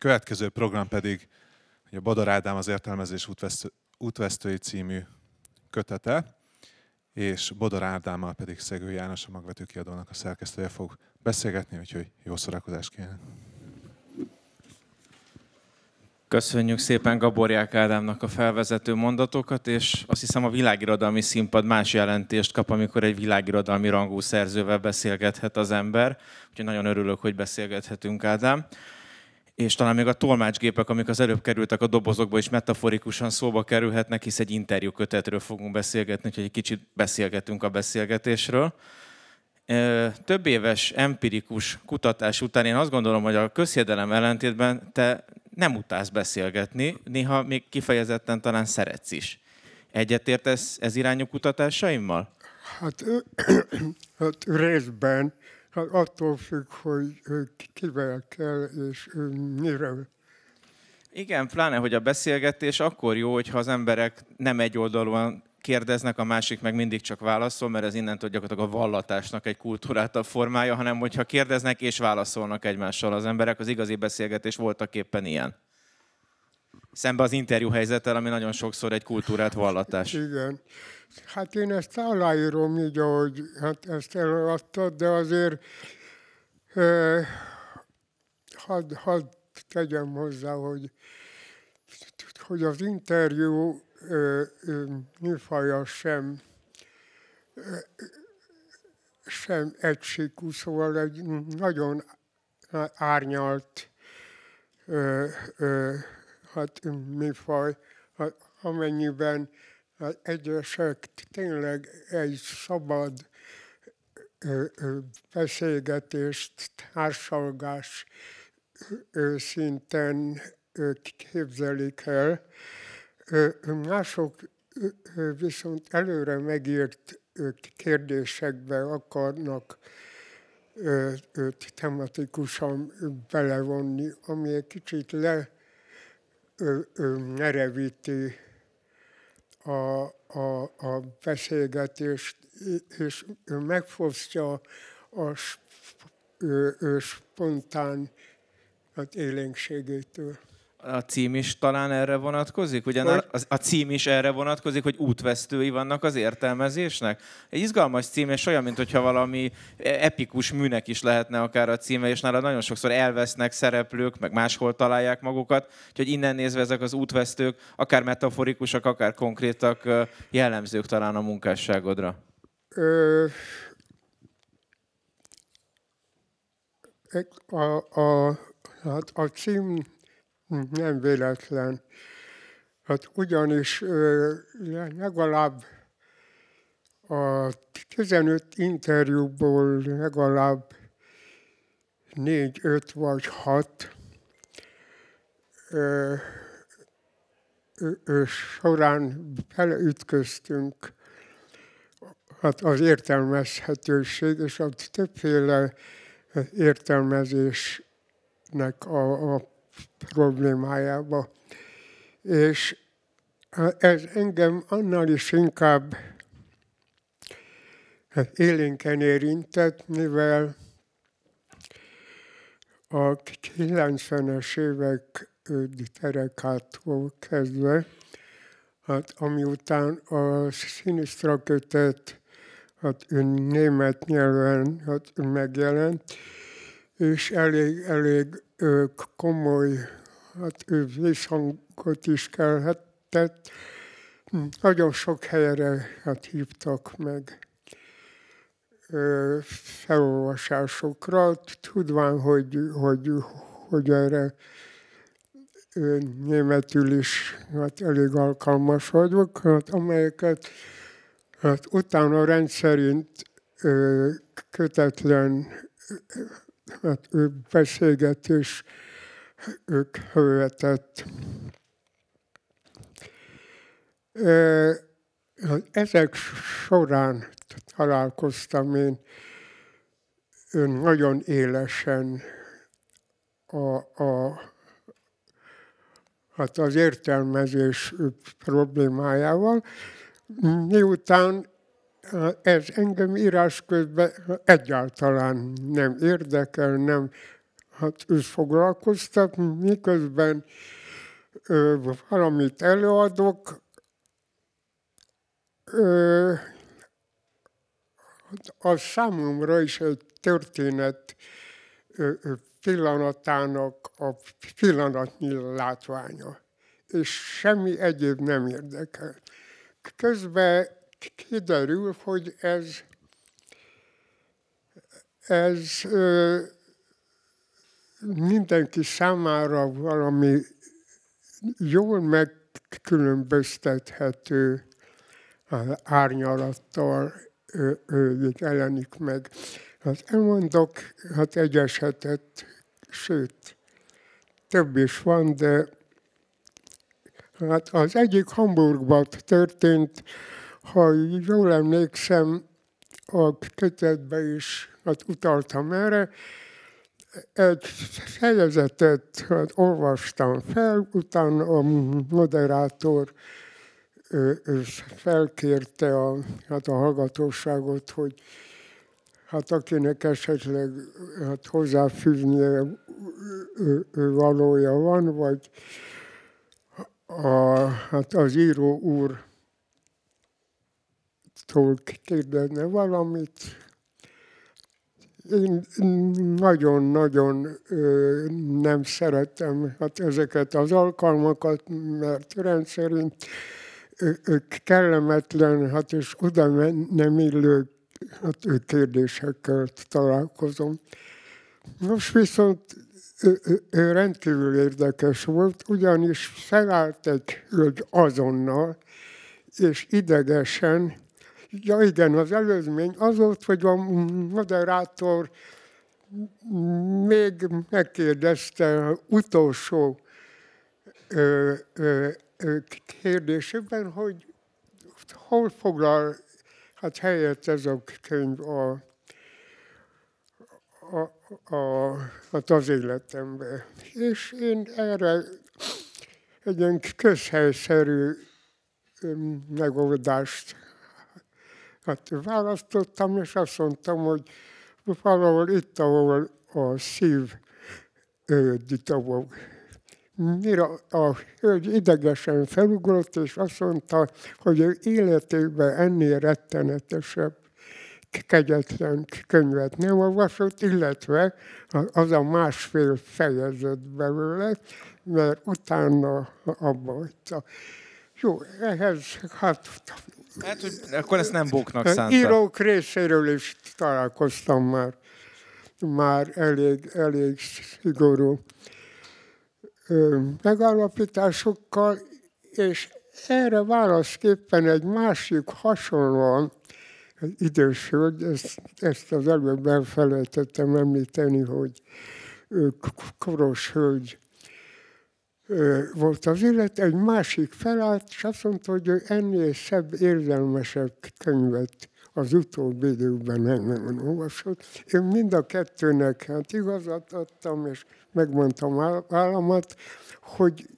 következő program pedig a Badar Ádám az értelmezés útvesztő, útvesztői című kötete, és Bodor Ádámmal pedig Szegő János, a magvető kiadónak a szerkesztője fog beszélgetni, úgyhogy jó szórakozást kívánok. Köszönjük szépen Gaborják Ádámnak a felvezető mondatokat, és azt hiszem a világirodalmi színpad más jelentést kap, amikor egy világirodalmi rangú szerzővel beszélgethet az ember. Úgyhogy nagyon örülök, hogy beszélgethetünk, Ádám. És talán még a tolmácsgépek, amik az előbb kerültek a dobozokba, is metaforikusan szóba kerülhetnek, hisz egy interjú kötetről fogunk beszélgetni, úgyhogy egy kicsit beszélgetünk a beszélgetésről több éves empirikus kutatás után én azt gondolom, hogy a közhiedelem ellentétben te nem utálsz beszélgetni, néha még kifejezetten talán szeretsz is. Egyetértesz ez irányú kutatásaimmal? Hát, hát részben, hát attól függ, hogy kivel kell és miről. Igen, pláne, hogy a beszélgetés akkor jó, hogyha az emberek nem egyoldalúan kérdeznek, a másik meg mindig csak válaszol, mert ez innentől gyakorlatilag a vallatásnak egy kultúrátabb formája, hanem hogyha kérdeznek és válaszolnak egymással az emberek, az igazi beszélgetés voltak éppen ilyen. Szembe az interjú helyzettel, ami nagyon sokszor egy kultúrát vallatás. Igen. Hát én ezt aláírom így, ahogy hát ezt eladtad, de azért eh, hadd had tegyem hozzá, hogy, hogy az interjú műfaja sem, sem egysíkú, szóval egy nagyon árnyalt hát, műfaj, hát, amennyiben hát, egyesek tényleg egy szabad beszélgetést, társalgás szinten képzelik el, Mások viszont előre megírt kérdésekbe akarnak tematikusan belevonni, ami egy kicsit le nerevíti a, a, a beszélgetést, és megfosztja a spontán hát élénkségétől a cím is talán erre vonatkozik? Ugyan a, a cím is erre vonatkozik, hogy útvesztői vannak az értelmezésnek? Egy izgalmas cím, és olyan, mintha valami epikus műnek is lehetne akár a címe, és nála nagyon sokszor elvesznek szereplők, meg máshol találják magukat, úgyhogy innen nézve ezek az útvesztők, akár metaforikusak, akár konkrétak, jellemzők talán a munkásságodra. Ö, a, a, hát a cím nem véletlen. Hát ugyanis legalább a 15 interjúból legalább négy, öt vagy hat ö, ö, során beleütköztünk hát az értelmezhetőség és a többféle értelmezésnek a, a problémájába. És ez engem annál is inkább élénken érintett, mivel a 90-es évek terekától kezdve, hát amiután a Sinisztra kötet hát német nyelven hát megjelent, és elég, elég komoly hát visszhangot is kelhetett. Nagyon sok helyre hát hívtak meg felolvasásokra, tudván, hogy, hogy, hogy erre németül is hát elég alkalmas vagyok, hát amelyeket hát utána rendszerint kötetlen hát ő beszélgetés ők követett. Ezek során találkoztam én nagyon élesen a, a, hát az értelmezés problémájával, miután ez engem írás közben egyáltalán nem érdekel, nem hát őt foglalkoztat, miközben ö, valamit előadok, ö, az számomra is egy történet ö, pillanatának a pillanatnyi látványa, és semmi egyéb nem érdekel. Közben kiderül, hogy ez, ez ö, mindenki számára valami jól megkülönböztethető árnyalattal ö, ö, jelenik meg. Hát elmondok hát egy esetet, sőt, több is van, de hát az egyik Hamburgban történt, ha jól emlékszem, a kötetbe is hát utaltam erre, egy fejezetet hát, olvastam fel, utána a moderátor felkérte a, hát a hallgatóságot, hogy hát akinek esetleg hát hozzáfűznie valója van, vagy a, hát az író úr kérdezne valamit. Én nagyon-nagyon nem szeretem hát ezeket az alkalmakat, mert rendszerint kellemetlen, hát és oda nem illő hát, kérdésekkel találkozom. Most viszont rendkívül érdekes volt, ugyanis felállt egy hölgy azonnal, és idegesen, ja igen, az előzmény az volt, hogy a moderátor még megkérdezte utolsó ö, ö, kérdésében, hogy hol foglal hát helyett ez a könyv a, a, a, hát az életembe. És én erre egy ilyen közhelyszerű megoldást hát választottam, és azt mondtam, hogy valahol itt, ahol a szív ditavog. Mire a hölgy idegesen felugrott, és azt mondta, hogy ő életében ennél rettenetesebb kegyetlen könyvet nem olvasott, illetve az a másfél fejezet belőle, mert utána abba hagyta. Jó, ehhez hát... Hát, hogy akkor ezt nem bóknak szánta. Írók részéről is találkoztam már, már elég, elég szigorú megállapításokkal, és erre válaszképpen egy másik hasonlóan idős hölgy, ezt, ezt az előbb elfelejtettem említeni, hogy koros hölgy volt az élet, egy másik felállt, és azt mondta, hogy ő ennél szebb, érzelmesebb könyvet az utóbbi időben nem, nem olvasott. Én mind a kettőnek hát igazat adtam, és megmondtam államat, hogy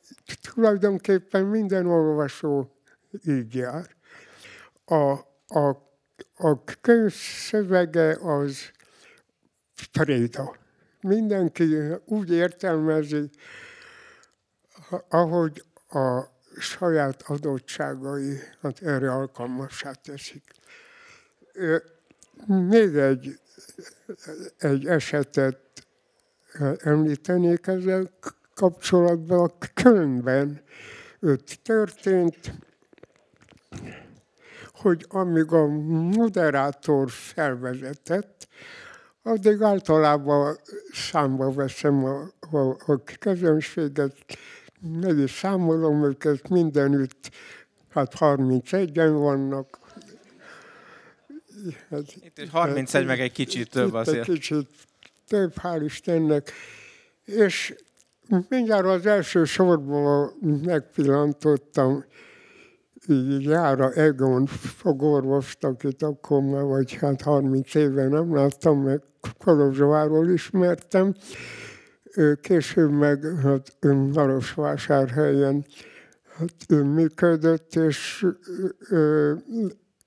tulajdonképpen minden olvasó így jár. A, a a könyv szövege az préda. Mindenki úgy értelmezi, ahogy a saját adottságai hát erre alkalmassá teszik. Még egy, egy esetet említenék ezzel kapcsolatban. A könyvben történt, hogy amíg a moderátor felvezetett, addig általában számba veszem a, a, a közönséget, meg is számolom őket mindenütt, hát 31-en vannak. Hát, Itt is 31 hát, meg egy kicsit több azért. Egy kicsit több, hál' Istennek. És mindjárt az első sorban megpillantottam Jára Egon fogorvost, akit akkor már vagy hát 30 éve nem láttam, meg Kolozsváról ismertem. Később meg hát, Marosvásárhelyen hát, működött, és ő,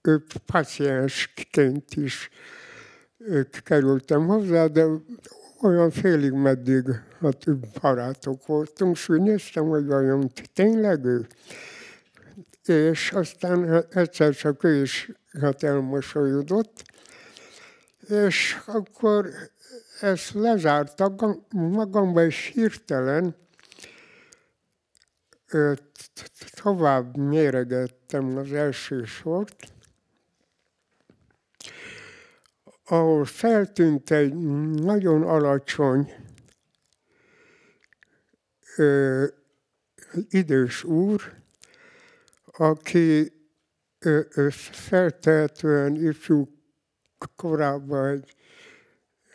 ő paciensként is kerültem hozzá, de olyan félig meddig hát, barátok voltunk, és úgy néztem, hogy vajon tényleg ő. És aztán hát, egyszer csak ő is hát elmosolyodott, és akkor ezt lezártak magamba, és hirtelen tovább méregettem az első sort, ahol feltűnt egy nagyon alacsony ö, idős úr, aki ö, feltehetően ifjú korában egy,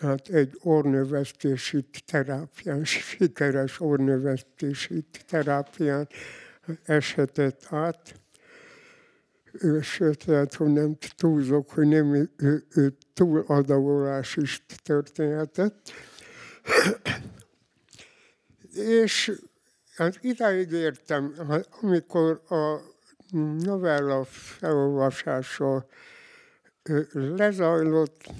hát egy ornövesztési terápián, sikeres ornövesztési terápián eshetett át sőt, lehet, hogy nem túlzok, hogy nem ő, ő túladagolás is történhetett. És hát idáig értem, amikor a novella felolvasása lezajlott,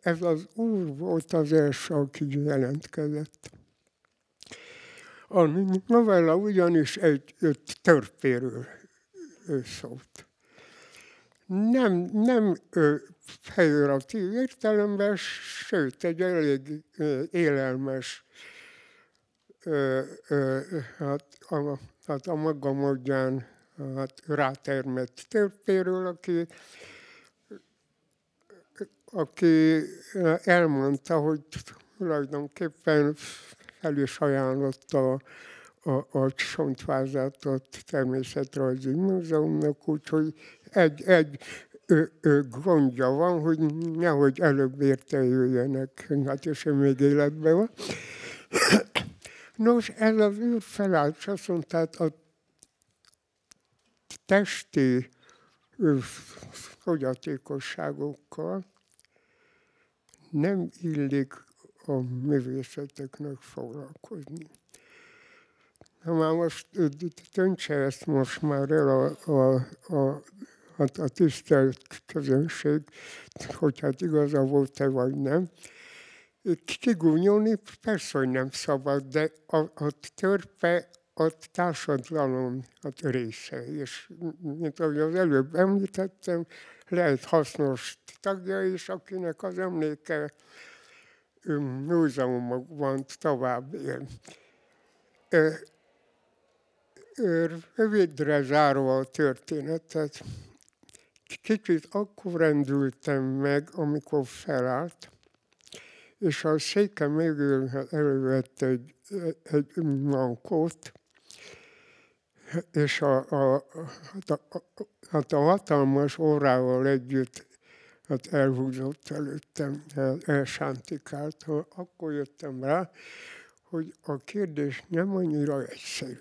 ez az úr volt az első, aki jelentkezett. A novella ugyanis egy törpéről szólt. Nem, nem pejoratív értelemben, sőt, egy elég élelmes hát a, hát a maga módján hát rátermett törpéről, aki, aki elmondta, hogy tulajdonképpen el is ajánlotta a, a csontvázatot természetrajzi múzeumnak, úgyhogy egy, egy ö, ö, gondja van, hogy nehogy előbb érte jöjjenek, hát és ő még életben van. Nos, ez az űr felállt, azt mondta, tehát a testi fogyatékosságokkal nem illik a művészeteknek foglalkozni. Ha már most döntse ezt most már el a, a, a, a, a tisztelt közönség, hogy hát igaza volt-e vagy nem. Kigúnyolni persze, hogy nem szabad, de a, a törpe a társadalom a része, és mint ahogy az előbb említettem, lehet hasznos tagja is, akinek az emléke múzeumokban tovább él. Rövidre zárva a történetet, kicsit akkor rendültem meg, amikor felállt, és a széke mögül elővett egy, egy mankót, és a, a, hát a, hát a hatalmas órával együtt hát elhúzott előttem, elsántikált. Akkor jöttem rá, hogy a kérdés nem annyira egyszerű,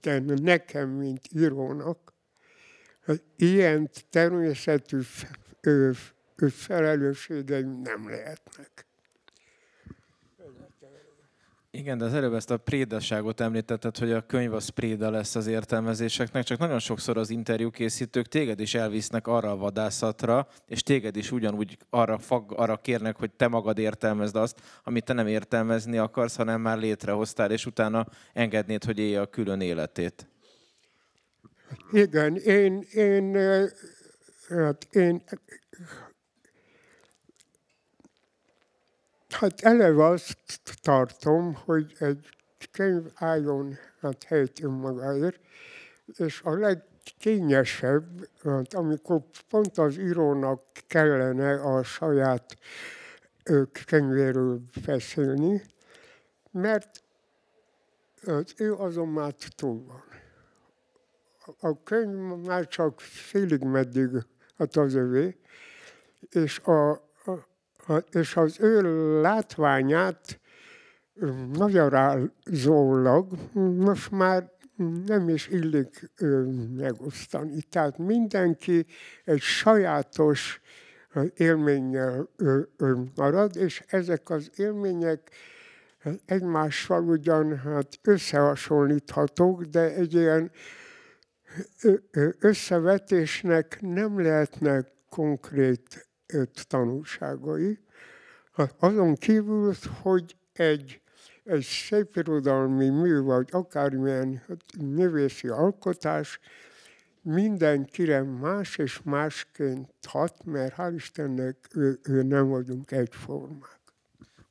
de nekem, mint írónak, ilyen természetű felelősségeim nem lehetnek. Igen, de az előbb ezt a prédasságot említetted, hogy a könyv az préda lesz az értelmezéseknek, csak nagyon sokszor az interjú készítők téged is elvisznek arra a vadászatra, és téged is ugyanúgy arra, fag, arra kérnek, hogy te magad értelmezd azt, amit te nem értelmezni akarsz, hanem már létrehoztál, és utána engednéd, hogy élje a külön életét. Igen, én, én, hát én Hát eleve azt tartom, hogy egy könyv álljon hát helyt önmagáért, és a legkényesebb, hát amikor pont az írónak kellene a saját könyvéről beszélni, mert hát ő azon már túl van. A könyv már csak félig meddig hát az övé, és a, és az ő látványát magyarázólag most már nem is illik megosztani. Tehát mindenki egy sajátos élménnyel marad, és ezek az élmények egymással ugyan hát összehasonlíthatók, de egy ilyen összevetésnek nem lehetnek konkrét öt tanulságai. Azon kívül, hogy egy, egy szép irodalmi mű, vagy akármilyen művészi alkotás mindenkire más és másként hat, mert hál' Istennek ő, ő nem vagyunk egyformák.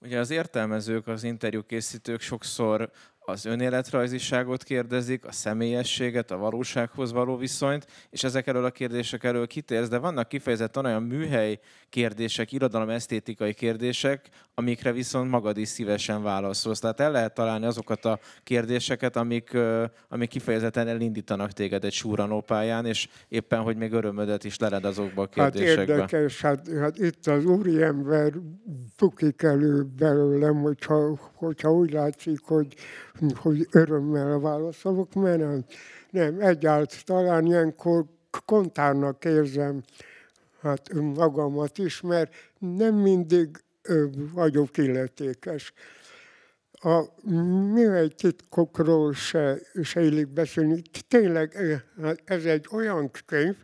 Ugye az értelmezők, az interjúkészítők sokszor az önéletrajziságot kérdezik, a személyességet, a valósághoz való viszonyt, és ezek elől a kérdések elől kitérsz, de vannak kifejezetten olyan műhely kérdések, irodalom esztétikai kérdések, amikre viszont magad is szívesen válaszolsz. Tehát el lehet találni azokat a kérdéseket, amik, amik kifejezetten elindítanak téged egy súranópályán, és éppen, hogy még örömödet is leled azokba a kérdésekbe. Hát érdekes, hát, hát itt az úriember bukik elő belőlem, hogyha, hogyha úgy látszik, hogy hogy örömmel válaszolok, mert nem, nem egyáltalán ilyenkor kontárnak érzem hát magamat is, mert nem mindig vagyok illetékes. A műhely titkokról se, se illik beszélni. Tényleg hát ez egy olyan könyv,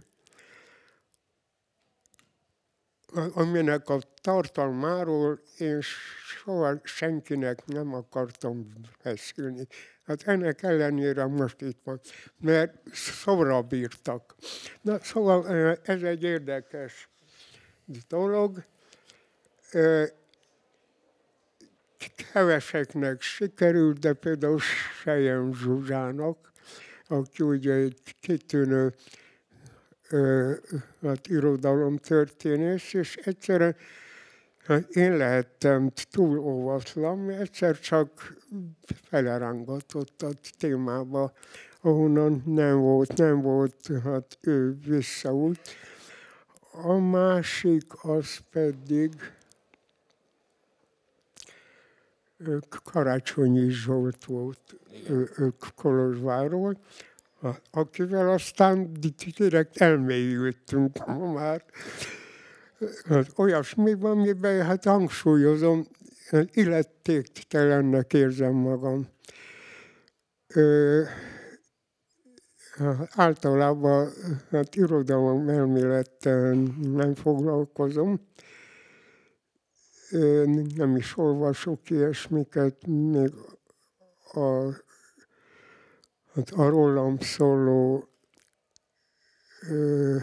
aminek a tartalmáról én soha senkinek nem akartam beszélni. Hát ennek ellenére most itt van, mert szóra bírtak. Na, szóval ez egy érdekes dolog. Keveseknek sikerült, de például Sejem Zsuzsának, aki ugye egy kitűnő hát, irodalomtörténész, és egyszerűen hát én lehettem túl óvatlan, egyszer csak felerángatott a témába, ahonnan nem volt, nem volt, hát ő visszaút. A másik az pedig Karácsonyi Zsolt volt, ő, ő Kolozsváról, akivel aztán direkt elmélyültünk már. Hát olyasmi van, amiben hát hangsúlyozom, illetéktelennek érzem magam. Ö, általában hát irodalom elmélettel nem foglalkozom. Nem is olvasok ilyesmiket, még a hát a rólam szóló ö,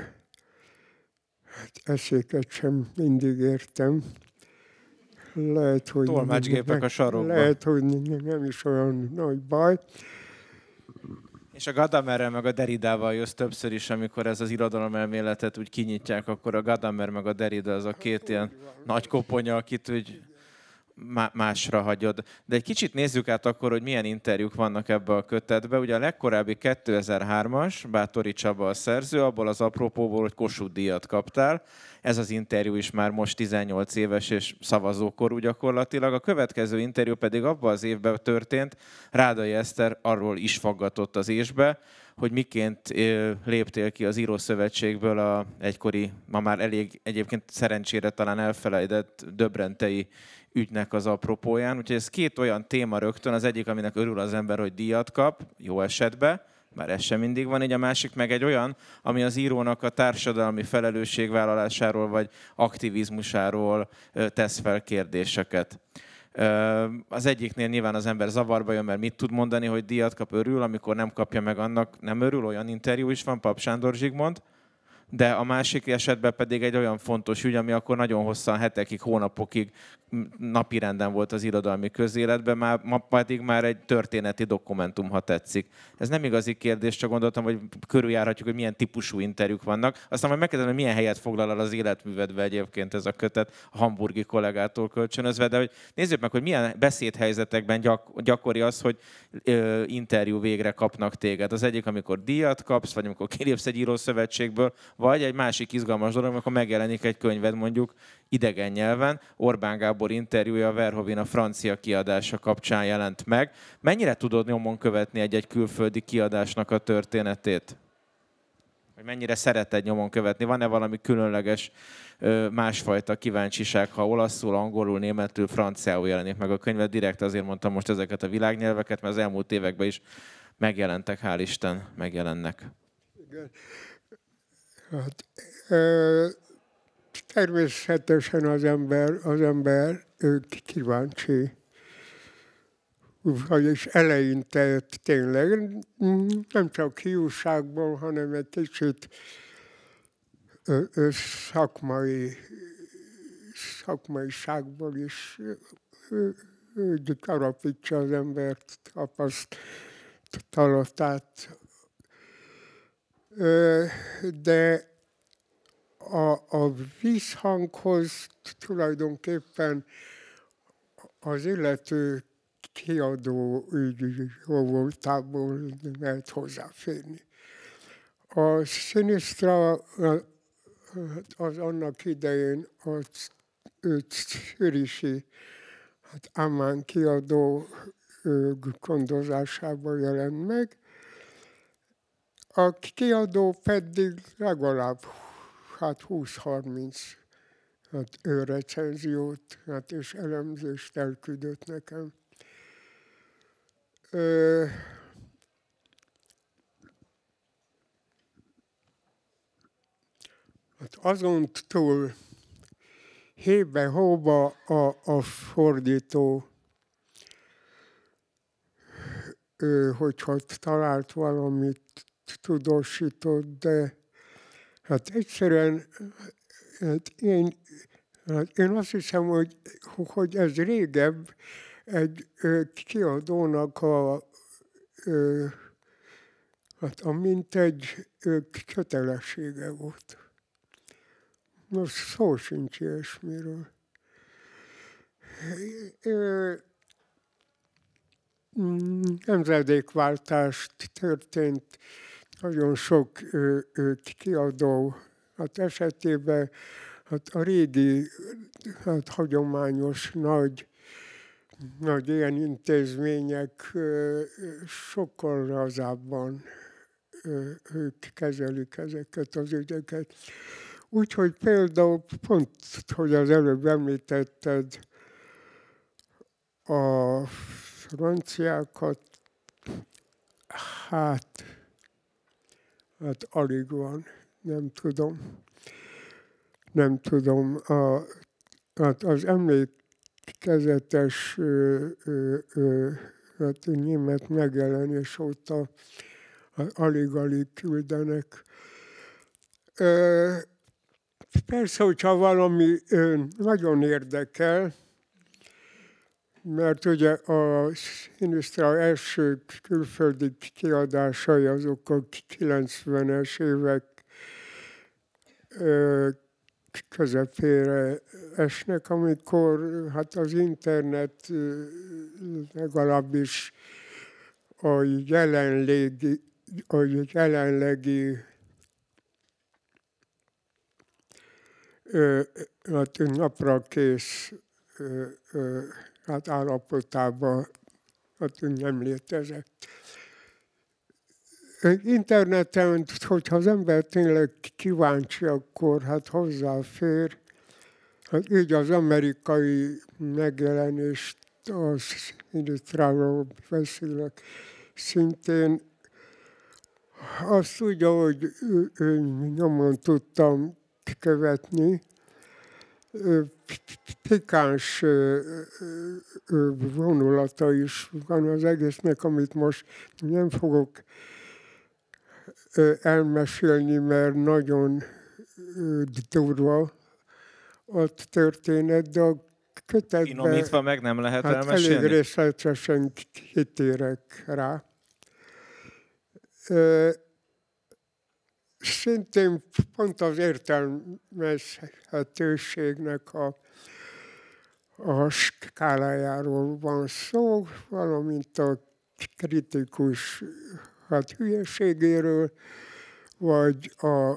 hát eszéket sem mindig értem. Lehet, hogy... Tolmácsgépek a sarokban. Lehet, hogy nem is olyan nagy baj. És a Gadamerrel meg a Deridával jössz többször is, amikor ez az irodalom elméletet úgy kinyitják, akkor a Gadamer meg a Derida az a két ilyen nagy koponya, akit úgy másra hagyod. De egy kicsit nézzük át akkor, hogy milyen interjúk vannak ebbe a kötetbe. Ugye a legkorábbi 2003-as, Bátori Csaba a szerző, abból az apropóból, hogy Kossuth díjat kaptál. Ez az interjú is már most 18 éves és szavazókorú gyakorlatilag. A következő interjú pedig abban az évben történt, Rádai Eszter arról is faggatott az ésbe, hogy miként léptél ki az Írószövetségből a egykori, ma már elég egyébként szerencsére talán elfelejtett Döbrentei ügynek az apropóján. Úgyhogy ez két olyan téma rögtön, az egyik, aminek örül az ember, hogy díjat kap, jó esetben, már ez sem mindig van, így a másik meg egy olyan, ami az írónak a társadalmi felelősségvállalásáról vagy aktivizmusáról tesz fel kérdéseket. Az egyiknél nyilván az ember zavarba jön, mert mit tud mondani, hogy díjat kap, örül, amikor nem kapja meg annak, nem örül, olyan interjú is van, Pap Sándor Zsigmond, de a másik esetben pedig egy olyan fontos ügy, ami akkor nagyon hosszan, hetekig, hónapokig napirenden volt az irodalmi közéletben, már, ma pedig már egy történeti dokumentum, ha tetszik. Ez nem igazi kérdés, csak gondoltam, hogy körüljárhatjuk, hogy milyen típusú interjúk vannak. Aztán majd megkérdezem, hogy milyen helyet foglal el az életművedbe egyébként ez a kötet a hamburgi kollégától kölcsönözve, de hogy nézzük meg, hogy milyen beszédhelyzetekben gyak, gyakori az, hogy ö, interjú végre kapnak téged. Az egyik, amikor díjat kapsz, vagy amikor kilépsz egy írószövetségből, vagy egy másik izgalmas dolog, amikor megjelenik egy könyved mondjuk idegen nyelven. Orbán Gábor interjúja Verhovin a francia kiadása kapcsán jelent meg. Mennyire tudod nyomon követni egy-egy külföldi kiadásnak a történetét? Vagy mennyire szereted nyomon követni? Van-e valami különleges, másfajta kíváncsiság, ha olaszul, angolul, németül, franciául jelenik meg a könyvet? Direkt azért mondtam most ezeket a világnyelveket, mert az elmúlt években is megjelentek, hál' Isten, megjelennek. Igen. Hát, ö, természetesen az ember, az ember ő kíváncsi. Vagyis eleinte tényleg nem csak hiúságból, hanem egy kicsit ö, ö, szakmai, szakmaiságból is alapítsa az embert tapasztalatát. De a, a vízhanghoz tulajdonképpen az illető kiadó ügy voltából lehet hozzáférni. A Sinistra az annak idején az Czürichi hát Amán kiadó gondozásában jelent meg. A kiadó pedig legalább hát 20-30 hát recenziót hát és elemzést elküldött nekem. Ö, hát azon túl hébe-hóba a, a fordító, ő, hogyha talált valamit, tudósított, de hát egyszerűen hát én, hát én azt hiszem, hogy, hogy ez régebb egy kiadónak a, hát a mintegy kötelessége volt. Most szó sincs ilyesmiről. Mm, Nemzedékváltás történt, nagyon sok ö, kiadó hát esetében hát a régi, hát hagyományos nagy, nagy ilyen intézmények sokkal lazábban ők kezelik ezeket az ügyeket. Úgyhogy például pont, hogy az előbb említetted, a franciákat, hát, hát alig van, nem tudom. Nem tudom, a, hát az emlékezetes ö, ö, ö, hát német megjelenés óta alig-alig küldenek. Ö, Persze, hogyha valami ö, nagyon érdekel, mert ugye a Sinisztra első külföldi kiadásai azok a 90-es évek közepére esnek, amikor hát az internet legalábbis a jelenlegi, a jelenlegi hát napra kész hát állapotában hát nem létezett. Interneten, hogyha az ember tényleg kíváncsi, akkor hát hozzáfér. Hát így az amerikai megjelenést, az Illusztráról beszélek, szintén azt úgy, hogy ő, ő, nyomon tudtam követni, pikáns vonulata is van az egésznek, amit most nem fogok elmesélni, mert nagyon durva a történet, de a kötetben Finomítva meg nem lehet hát elég elmesélni? részletesen kitérek rá. Szintén pont az értelmezhetőségnek a, a skálájáról van szó, valamint a kritikus hát hülyeségéről, vagy a,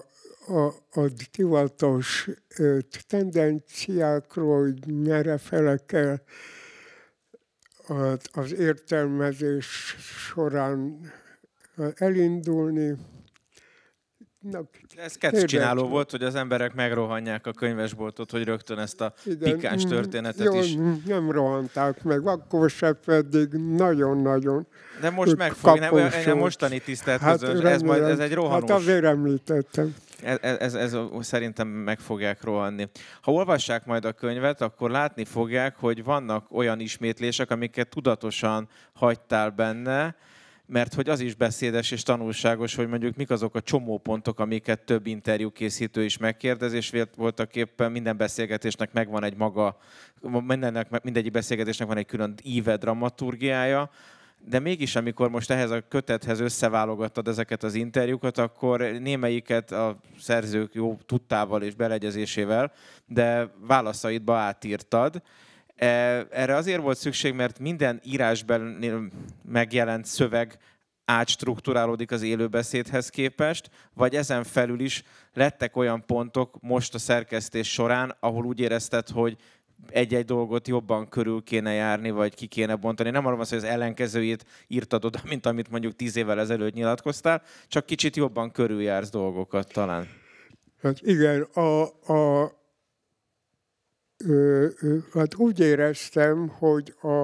a, a divatos tendenciákról, hogy merre fele kell az értelmezés során elindulni. Na, Ez kecc csináló volt, hogy az emberek megrohanják a könyvesboltot, hogy rögtön ezt a igen, pikáns mm, történetet jó, is. Nem rohanták meg, akkor se pedig nagyon-nagyon De most ők meg fog, nem, kapossók. nem mostani tisztelt hát, közöns, ez, majd, ez egy Hát rohanós. azért említettem. Ez, ez, ez szerintem meg fogják rohanni. Ha olvassák majd a könyvet, akkor látni fogják, hogy vannak olyan ismétlések, amiket tudatosan hagytál benne, mert hogy az is beszédes és tanulságos, hogy mondjuk mik azok a csomópontok, amiket több interjú készítő is megkérdez, és voltak éppen minden beszélgetésnek megvan egy maga, mindennek, mindegyik beszélgetésnek van egy külön íve, dramaturgiája, de mégis, amikor most ehhez a kötethez összeválogattad ezeket az interjúkat, akkor némelyiket a szerzők jó tudtával és beleegyezésével, de válaszaidba átírtad. E, erre azért volt szükség, mert minden írásban megjelent szöveg átstruktúrálódik az élőbeszédhez képest, vagy ezen felül is lettek olyan pontok most a szerkesztés során, ahol úgy érezted, hogy egy-egy dolgot jobban körül kéne járni, vagy ki kéne bontani. Nem arról van hogy az ellenkezőjét írtad oda, mint amit mondjuk tíz évvel ezelőtt nyilatkoztál, csak kicsit jobban körüljársz dolgokat talán. Hát igen, a, a, ö, ö, hát úgy éreztem, hogy a,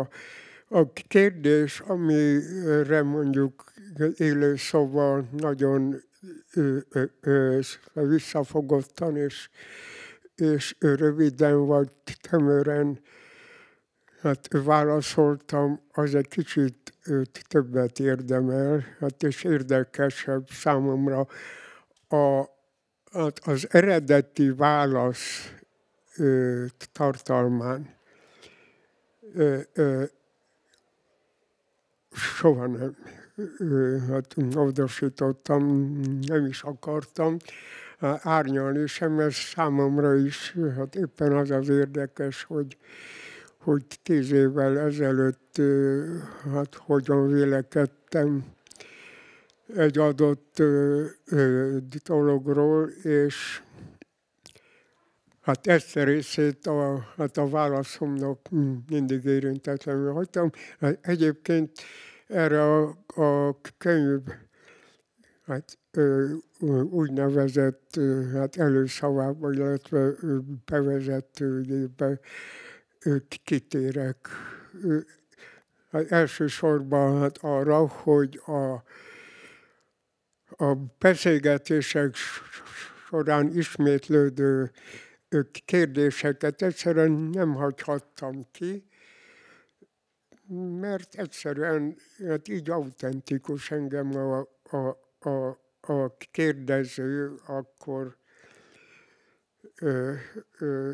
a kérdés, amire mondjuk élő szóval nagyon ö, ö, visszafogottan és és röviden vagy tömören hát válaszoltam, az egy kicsit többet érdemel, hát és érdekesebb számomra a, hát az eredeti válasz ö, tartalmán. Ö, ö, soha nem hát módosítottam, nem is akartam, árnyalni sem, ez számomra is, hát éppen az az érdekes, hogy, hogy tíz évvel ezelőtt hát hogyan vélekedtem egy adott dologról, és hát ezt a részét a, hát a válaszomnak mindig érintetlenül hagytam. Hát egyébként erre a, a könyv hát úgynevezett hát előszavába, illetve bevezetőjébe kitérek. Hát elsősorban hát arra, hogy a, a beszélgetések során ismétlődő kérdéseket egyszerűen nem hagyhattam ki, mert egyszerűen hát így autentikus engem a, a, a, a kérdező akkor ö, ö,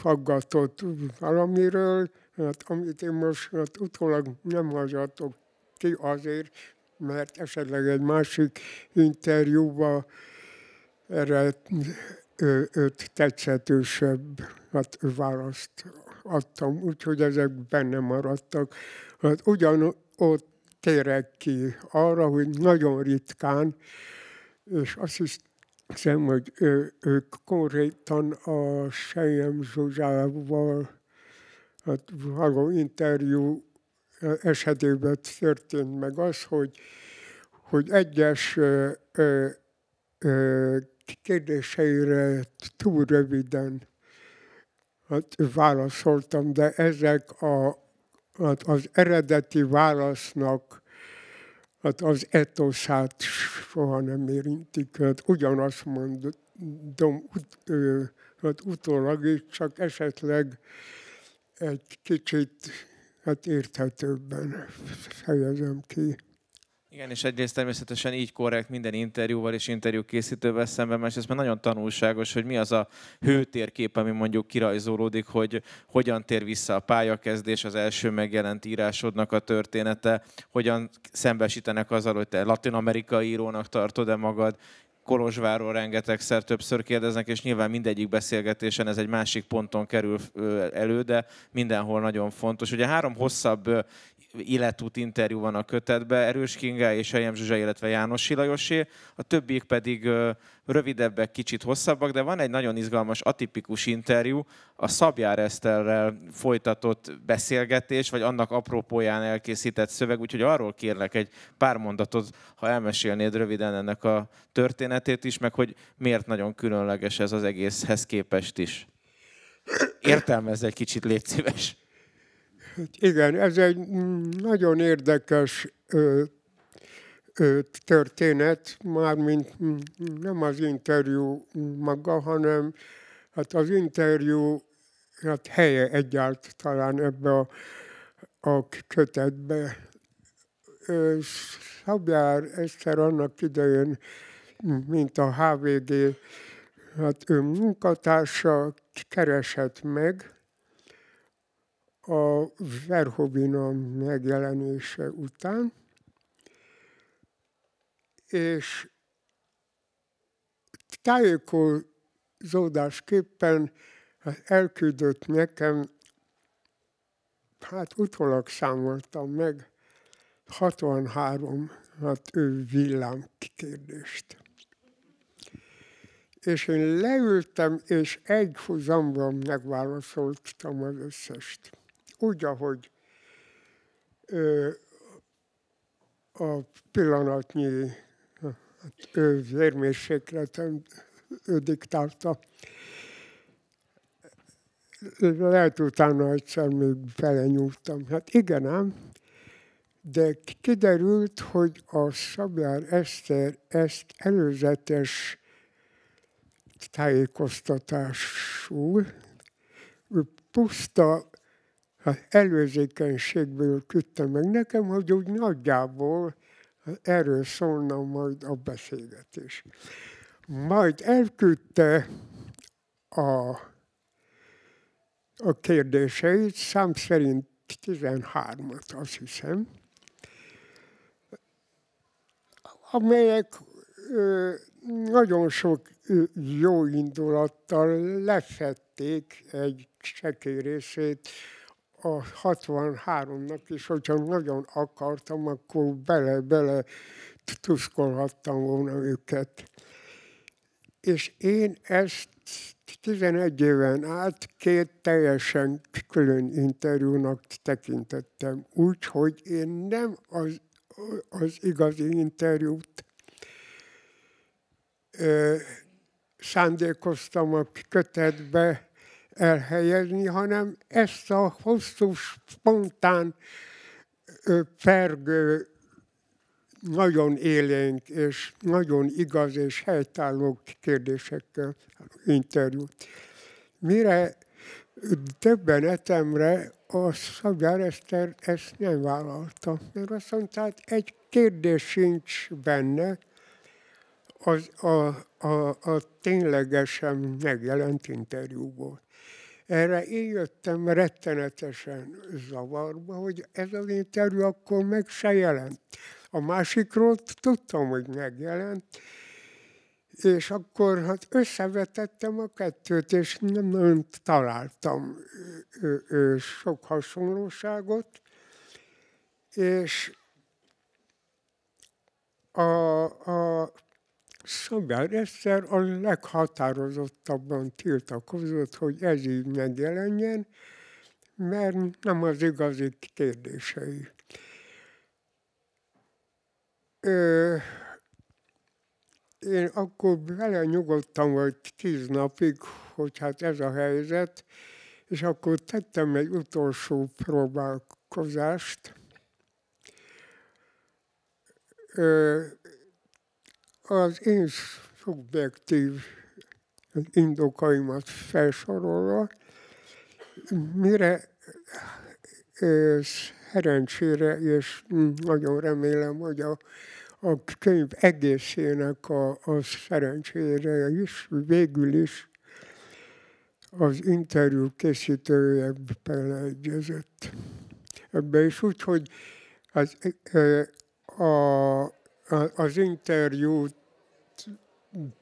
faggatott valamiről, hát amit én most hát utólag nem hagyhatok ki azért, mert esetleg egy másik interjúban erre öt tetszetősebb hát, választ adtam, úgyhogy ezek benne maradtak. Hát ugyanott térek ki arra, hogy nagyon ritkán, és azt hiszem, hogy ő, ők konkrétan a Sejem Zsuzsával hát való interjú esetében történt meg az, hogy, hogy egyes ö, ö, ö, kérdéseire túl röviden hát válaszoltam, de ezek a hát az eredeti válasznak hát az etoszát soha nem érintik. Hát ugyanazt mondom ut, hát utólag is, csak esetleg egy kicsit hát érthetőbben fejezem ki. Igen, és egyrészt természetesen így korrekt minden interjúval és interjú készítővel szemben, mert ez már nagyon tanulságos, hogy mi az a hőtérkép, ami mondjuk kirajzolódik, hogy hogyan tér vissza a pályakezdés, az első megjelent írásodnak a története, hogyan szembesítenek azzal, hogy te latin-amerikai írónak tartod-e magad, Kolozsvárról rengetegszer többször kérdeznek, és nyilván mindegyik beszélgetésen ez egy másik ponton kerül elő, de mindenhol nagyon fontos. Ugye három hosszabb életút interjú van a kötetben, Erős Kinga és Ejem Zsuzsa, illetve János Silajosé, a többiek pedig rövidebbek, kicsit hosszabbak, de van egy nagyon izgalmas, atipikus interjú, a Szabjár Eszterrel folytatott beszélgetés, vagy annak apropóján elkészített szöveg, úgyhogy arról kérlek egy pár mondatot, ha elmesélnéd röviden ennek a történetét is, meg hogy miért nagyon különleges ez az egészhez képest is. Értelmezz egy kicsit, légy szíves. Igen, ez egy nagyon érdekes ö, ö, történet, mármint nem az interjú maga, hanem hát az interjú hát helye egyáltalán ebbe a, a kötetbe. Szabjár Eszter annak idején, mint a HVG, hát ő munkatársa keresett meg a Verhovina megjelenése után, és tájékozódásképpen hát elküldött nekem, hát utólag számoltam meg, 63 hát ő villám kérdést. És én leültem, és egy húzamban megválaszoltam az összest. Úgy, ahogy ö, a pillanatnyi ő vérmérsékletem ő diktálta. Lehet utána egyszer még belenyúltam. Hát igen ám, de kiderült, hogy a Szabjár Eszter ezt előzetes tájékoztatásul puszta hát előzékenységből küldte meg nekem, hogy úgy nagyjából erről szólna majd a beszélgetés. Majd elküldte a, a kérdéseit, szám szerint 13-at, azt hiszem, amelyek ö, nagyon sok jó indulattal lefették egy sekély részét a 63-nak is, hogyha nagyon akartam, akkor bele-bele tuszkolhattam volna őket. És én ezt 11 éven át két teljesen külön interjúnak tekintettem. Úgy, hogy én nem az, az igazi interjút ö, szándékoztam a kötetbe, elhelyezni, hanem ezt a hosszú, spontán, pergő, nagyon élénk és nagyon igaz és helytálló kérdésekkel interjút. Mire etemre a Szabjár Eszter ezt nem vállalta, mert azt mondta, hát egy kérdés sincs benne, az a, a, a ténylegesen megjelent interjúból. Erre én jöttem rettenetesen zavarba, hogy ez az interjú akkor meg se jelent. A másikról tudtam, hogy megjelent, és akkor hát összevetettem a kettőt, és nem nagyon találtam sok hasonlóságot, és a, a Szabjár Eszter a leghatározottabban tiltakozott, hogy ez így megjelenjen, mert nem az igazi kérdései. Ö, én akkor vele nyugodtam vagy tíz napig, hogy hát ez a helyzet, és akkor tettem egy utolsó próbálkozást. Ö, az én szubjektív indokaimat felsorolva, mire szerencsére, és nagyon remélem, hogy a, a könyv egészének a, a szerencsére is, végül is az interjú készítője beleegyezett. Ebbe is úgy, hogy az, a, az interjút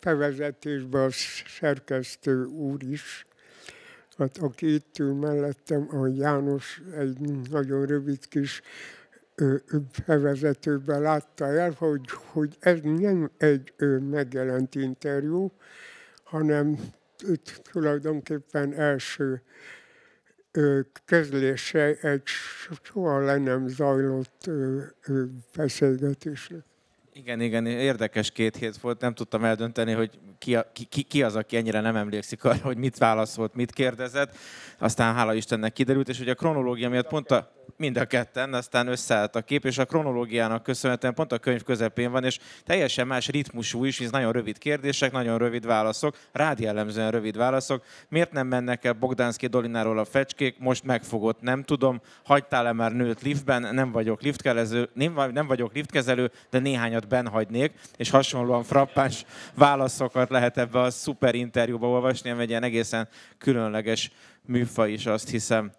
bevezetésben a szerkesztő úr is, hát aki itt ül mellettem, a János egy nagyon rövid kis bevezetőben látta el, hogy, hogy ez nem egy megjelent interjú, hanem tulajdonképpen első közlése egy soha le nem zajlott beszélgetésnek. Igen, igen, érdekes két hét volt, nem tudtam eldönteni, hogy ki, a, ki, ki az, aki ennyire nem emlékszik arra, hogy mit válaszolt, mit kérdezett. Aztán hála Istennek kiderült, és hogy a kronológia miatt pont a, Mind a ketten, aztán összeállt a kép, és a kronológiának köszönhetően pont a könyv közepén van, és teljesen más ritmusú is, hisz nagyon rövid kérdések, nagyon rövid válaszok, rád jellemzően rövid válaszok. Miért nem mennek el Bogdánszki Dolináról a fecskék? Most megfogott, nem tudom. Hagytál-e már nőt liftben? Nem vagyok liftkezelő, nem, nem vagyok liftkezelő, de néhányat benhagynék, és hasonlóan frappáns válaszokat lehet ebbe a szuper interjúba olvasni, ami egy ilyen egészen különleges műfaj is, azt hiszem.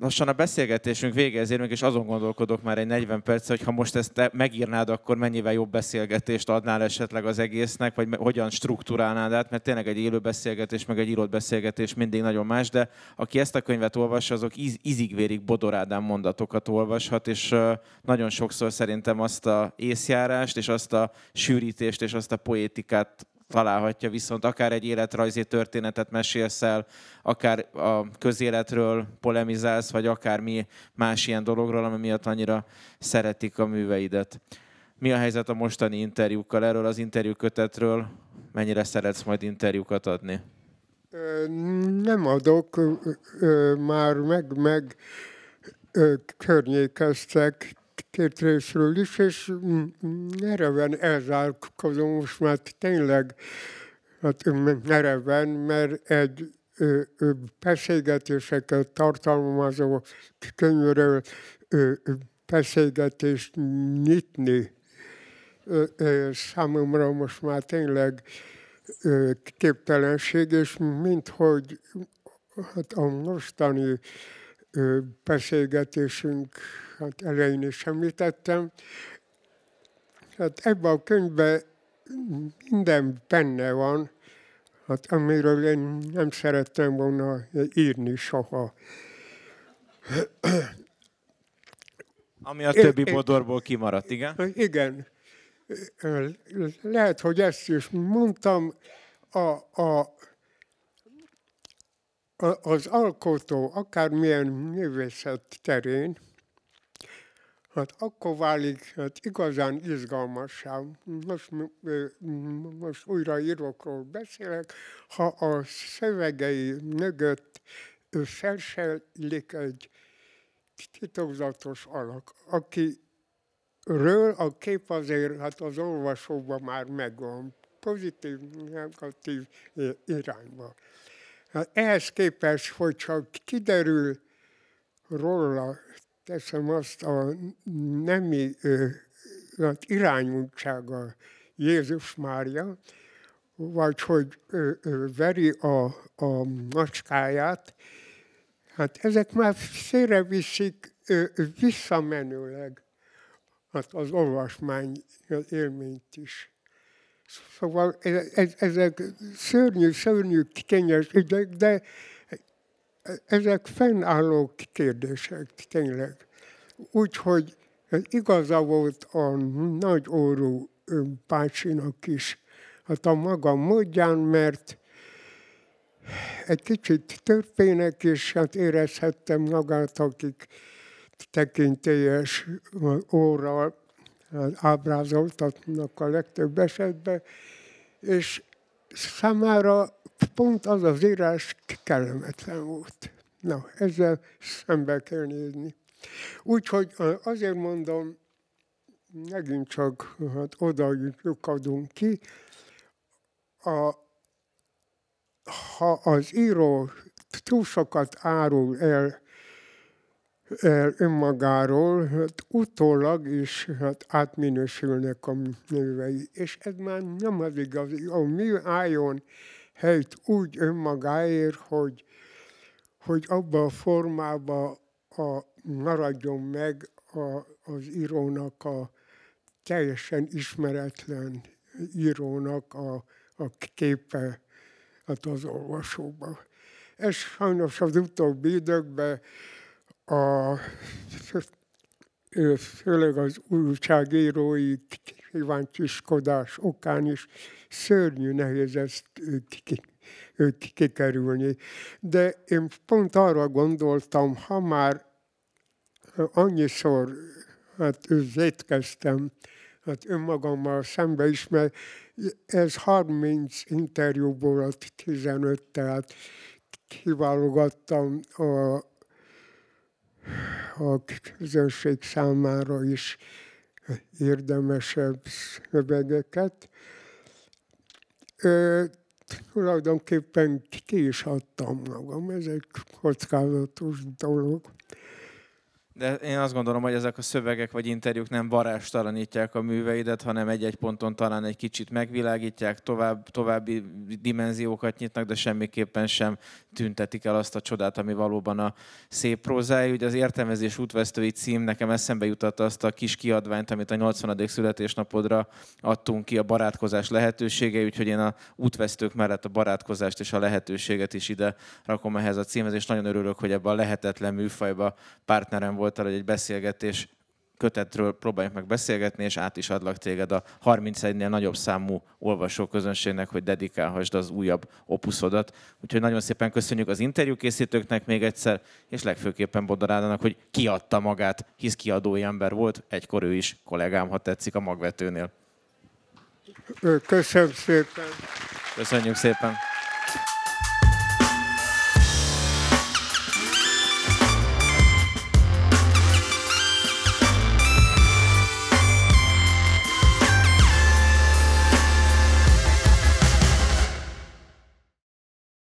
Lassan a beszélgetésünk végéhez érünk, és azon gondolkodok már egy 40 perc, hogy ha most ezt megírnád, akkor mennyivel jobb beszélgetést adnál esetleg az egésznek, vagy hogyan struktúrálnád át, mert tényleg egy élő beszélgetés, meg egy írott beszélgetés mindig nagyon más, de aki ezt a könyvet olvassa, azok íz, ízigvérig Bodor Ádám mondatokat olvashat, és nagyon sokszor szerintem azt a észjárást, és azt a sűrítést, és azt a poétikát találhatja, viszont akár egy életrajzi történetet mesélsz el, akár a közéletről polemizálsz, vagy akár mi más ilyen dologról, ami miatt annyira szeretik a műveidet. Mi a helyzet a mostani interjúkkal? Erről az interjúkötetről mennyire szeretsz majd interjúkat adni? Nem adok, már meg, meg környékeztek két részről is, és nereven elzárkozom most már tényleg hát nereven, mert egy ö, ö, beszélgetéseket tartalmazó könyvről ö, beszélgetést nyitni. Számomra most már tényleg képtelenség, és minthogy hát a mostani beszélgetésünk hát elején is említettem. Hát ebben a könyvben minden benne van, hát amiről én nem szerettem volna írni soha. Ami a többi bodorból kimaradt, igen? Igen. Lehet, hogy ezt is mondtam, a, a, az alkotó akármilyen művészet terén, hát akkor válik hát igazán izgalmassá. Most, most újra írókról beszélek, ha a szövegei mögött felsejlik egy titokzatos alak, akiről a kép azért hát az olvasóban már megvan, pozitív, negatív irányba. Hát ehhez képest, hogy csak kiderül róla teszem azt a nemi hát irányultsága Jézus Mária, vagy hogy veri a, a macskáját, hát ezek már félreviszik visszamenőleg hát az olvasmány élményt is. Szóval ezek szörnyű, szörnyű kényes ügyek, de ezek fennálló kérdések tényleg. Úgyhogy igaza volt a nagy órú bácsinak is, hát a maga módján, mert egy kicsit törpének is hát érezhettem magát, akik tekintélyes óra ábrázoltatnak a legtöbb esetben, és számára pont az az írás kellemetlen volt. Na, ezzel szembe kell nézni. Úgyhogy azért mondom, megint csak hát oda adunk ki, a, ha az író túl sokat árul el önmagáról, hát utólag is hát átminősülnek a művei. És ez már nem az igazi. A mű álljon helyt úgy önmagáért, hogy, hogy abba a formába a, maradjon meg a, az írónak a teljesen ismeretlen írónak a, a képe hát az olvasóba. Ez sajnos az utóbbi időkben a, főleg az újságírói kíváncsiskodás okán is szörnyű nehéz ezt kikerülni. De én pont arra gondoltam, ha már annyiszor hát vétkeztem hát önmagammal szembe is, mert ez 30 interjúból a 15, tehát kiválogattam a a közönség számára is érdemesebb szövegeket. Ö, tulajdonképpen ki is adtam magam, ez egy kockázatos dolog. De én azt gondolom, hogy ezek a szövegek vagy interjúk nem varástalanítják a műveidet, hanem egy-egy ponton talán egy kicsit megvilágítják, tovább, további dimenziókat nyitnak, de semmiképpen sem tüntetik el azt a csodát, ami valóban a szép prózája. Ugye az értelmezés útvesztői cím nekem eszembe jutatta azt a kis kiadványt, amit a 80. születésnapodra adtunk ki, a barátkozás lehetősége, úgyhogy én a útvesztők mellett a barátkozást és a lehetőséget is ide rakom ehhez a címhez, és nagyon örülök, hogy ebben a lehetetlen műfajba partnerem voltál, hogy egy beszélgetés kötetről próbáljuk meg beszélgetni, és át is adlak téged a 31-nél nagyobb számú olvasóközönségnek, hogy dedikálhassd az újabb opuszodat. Úgyhogy nagyon szépen köszönjük az interjúkészítőknek még egyszer, és legfőképpen Bodarádának, hogy kiadta magát, hisz kiadói ember volt, egykor ő is kollégám, ha tetszik, a magvetőnél. Köszönöm szépen! Köszönjük szépen!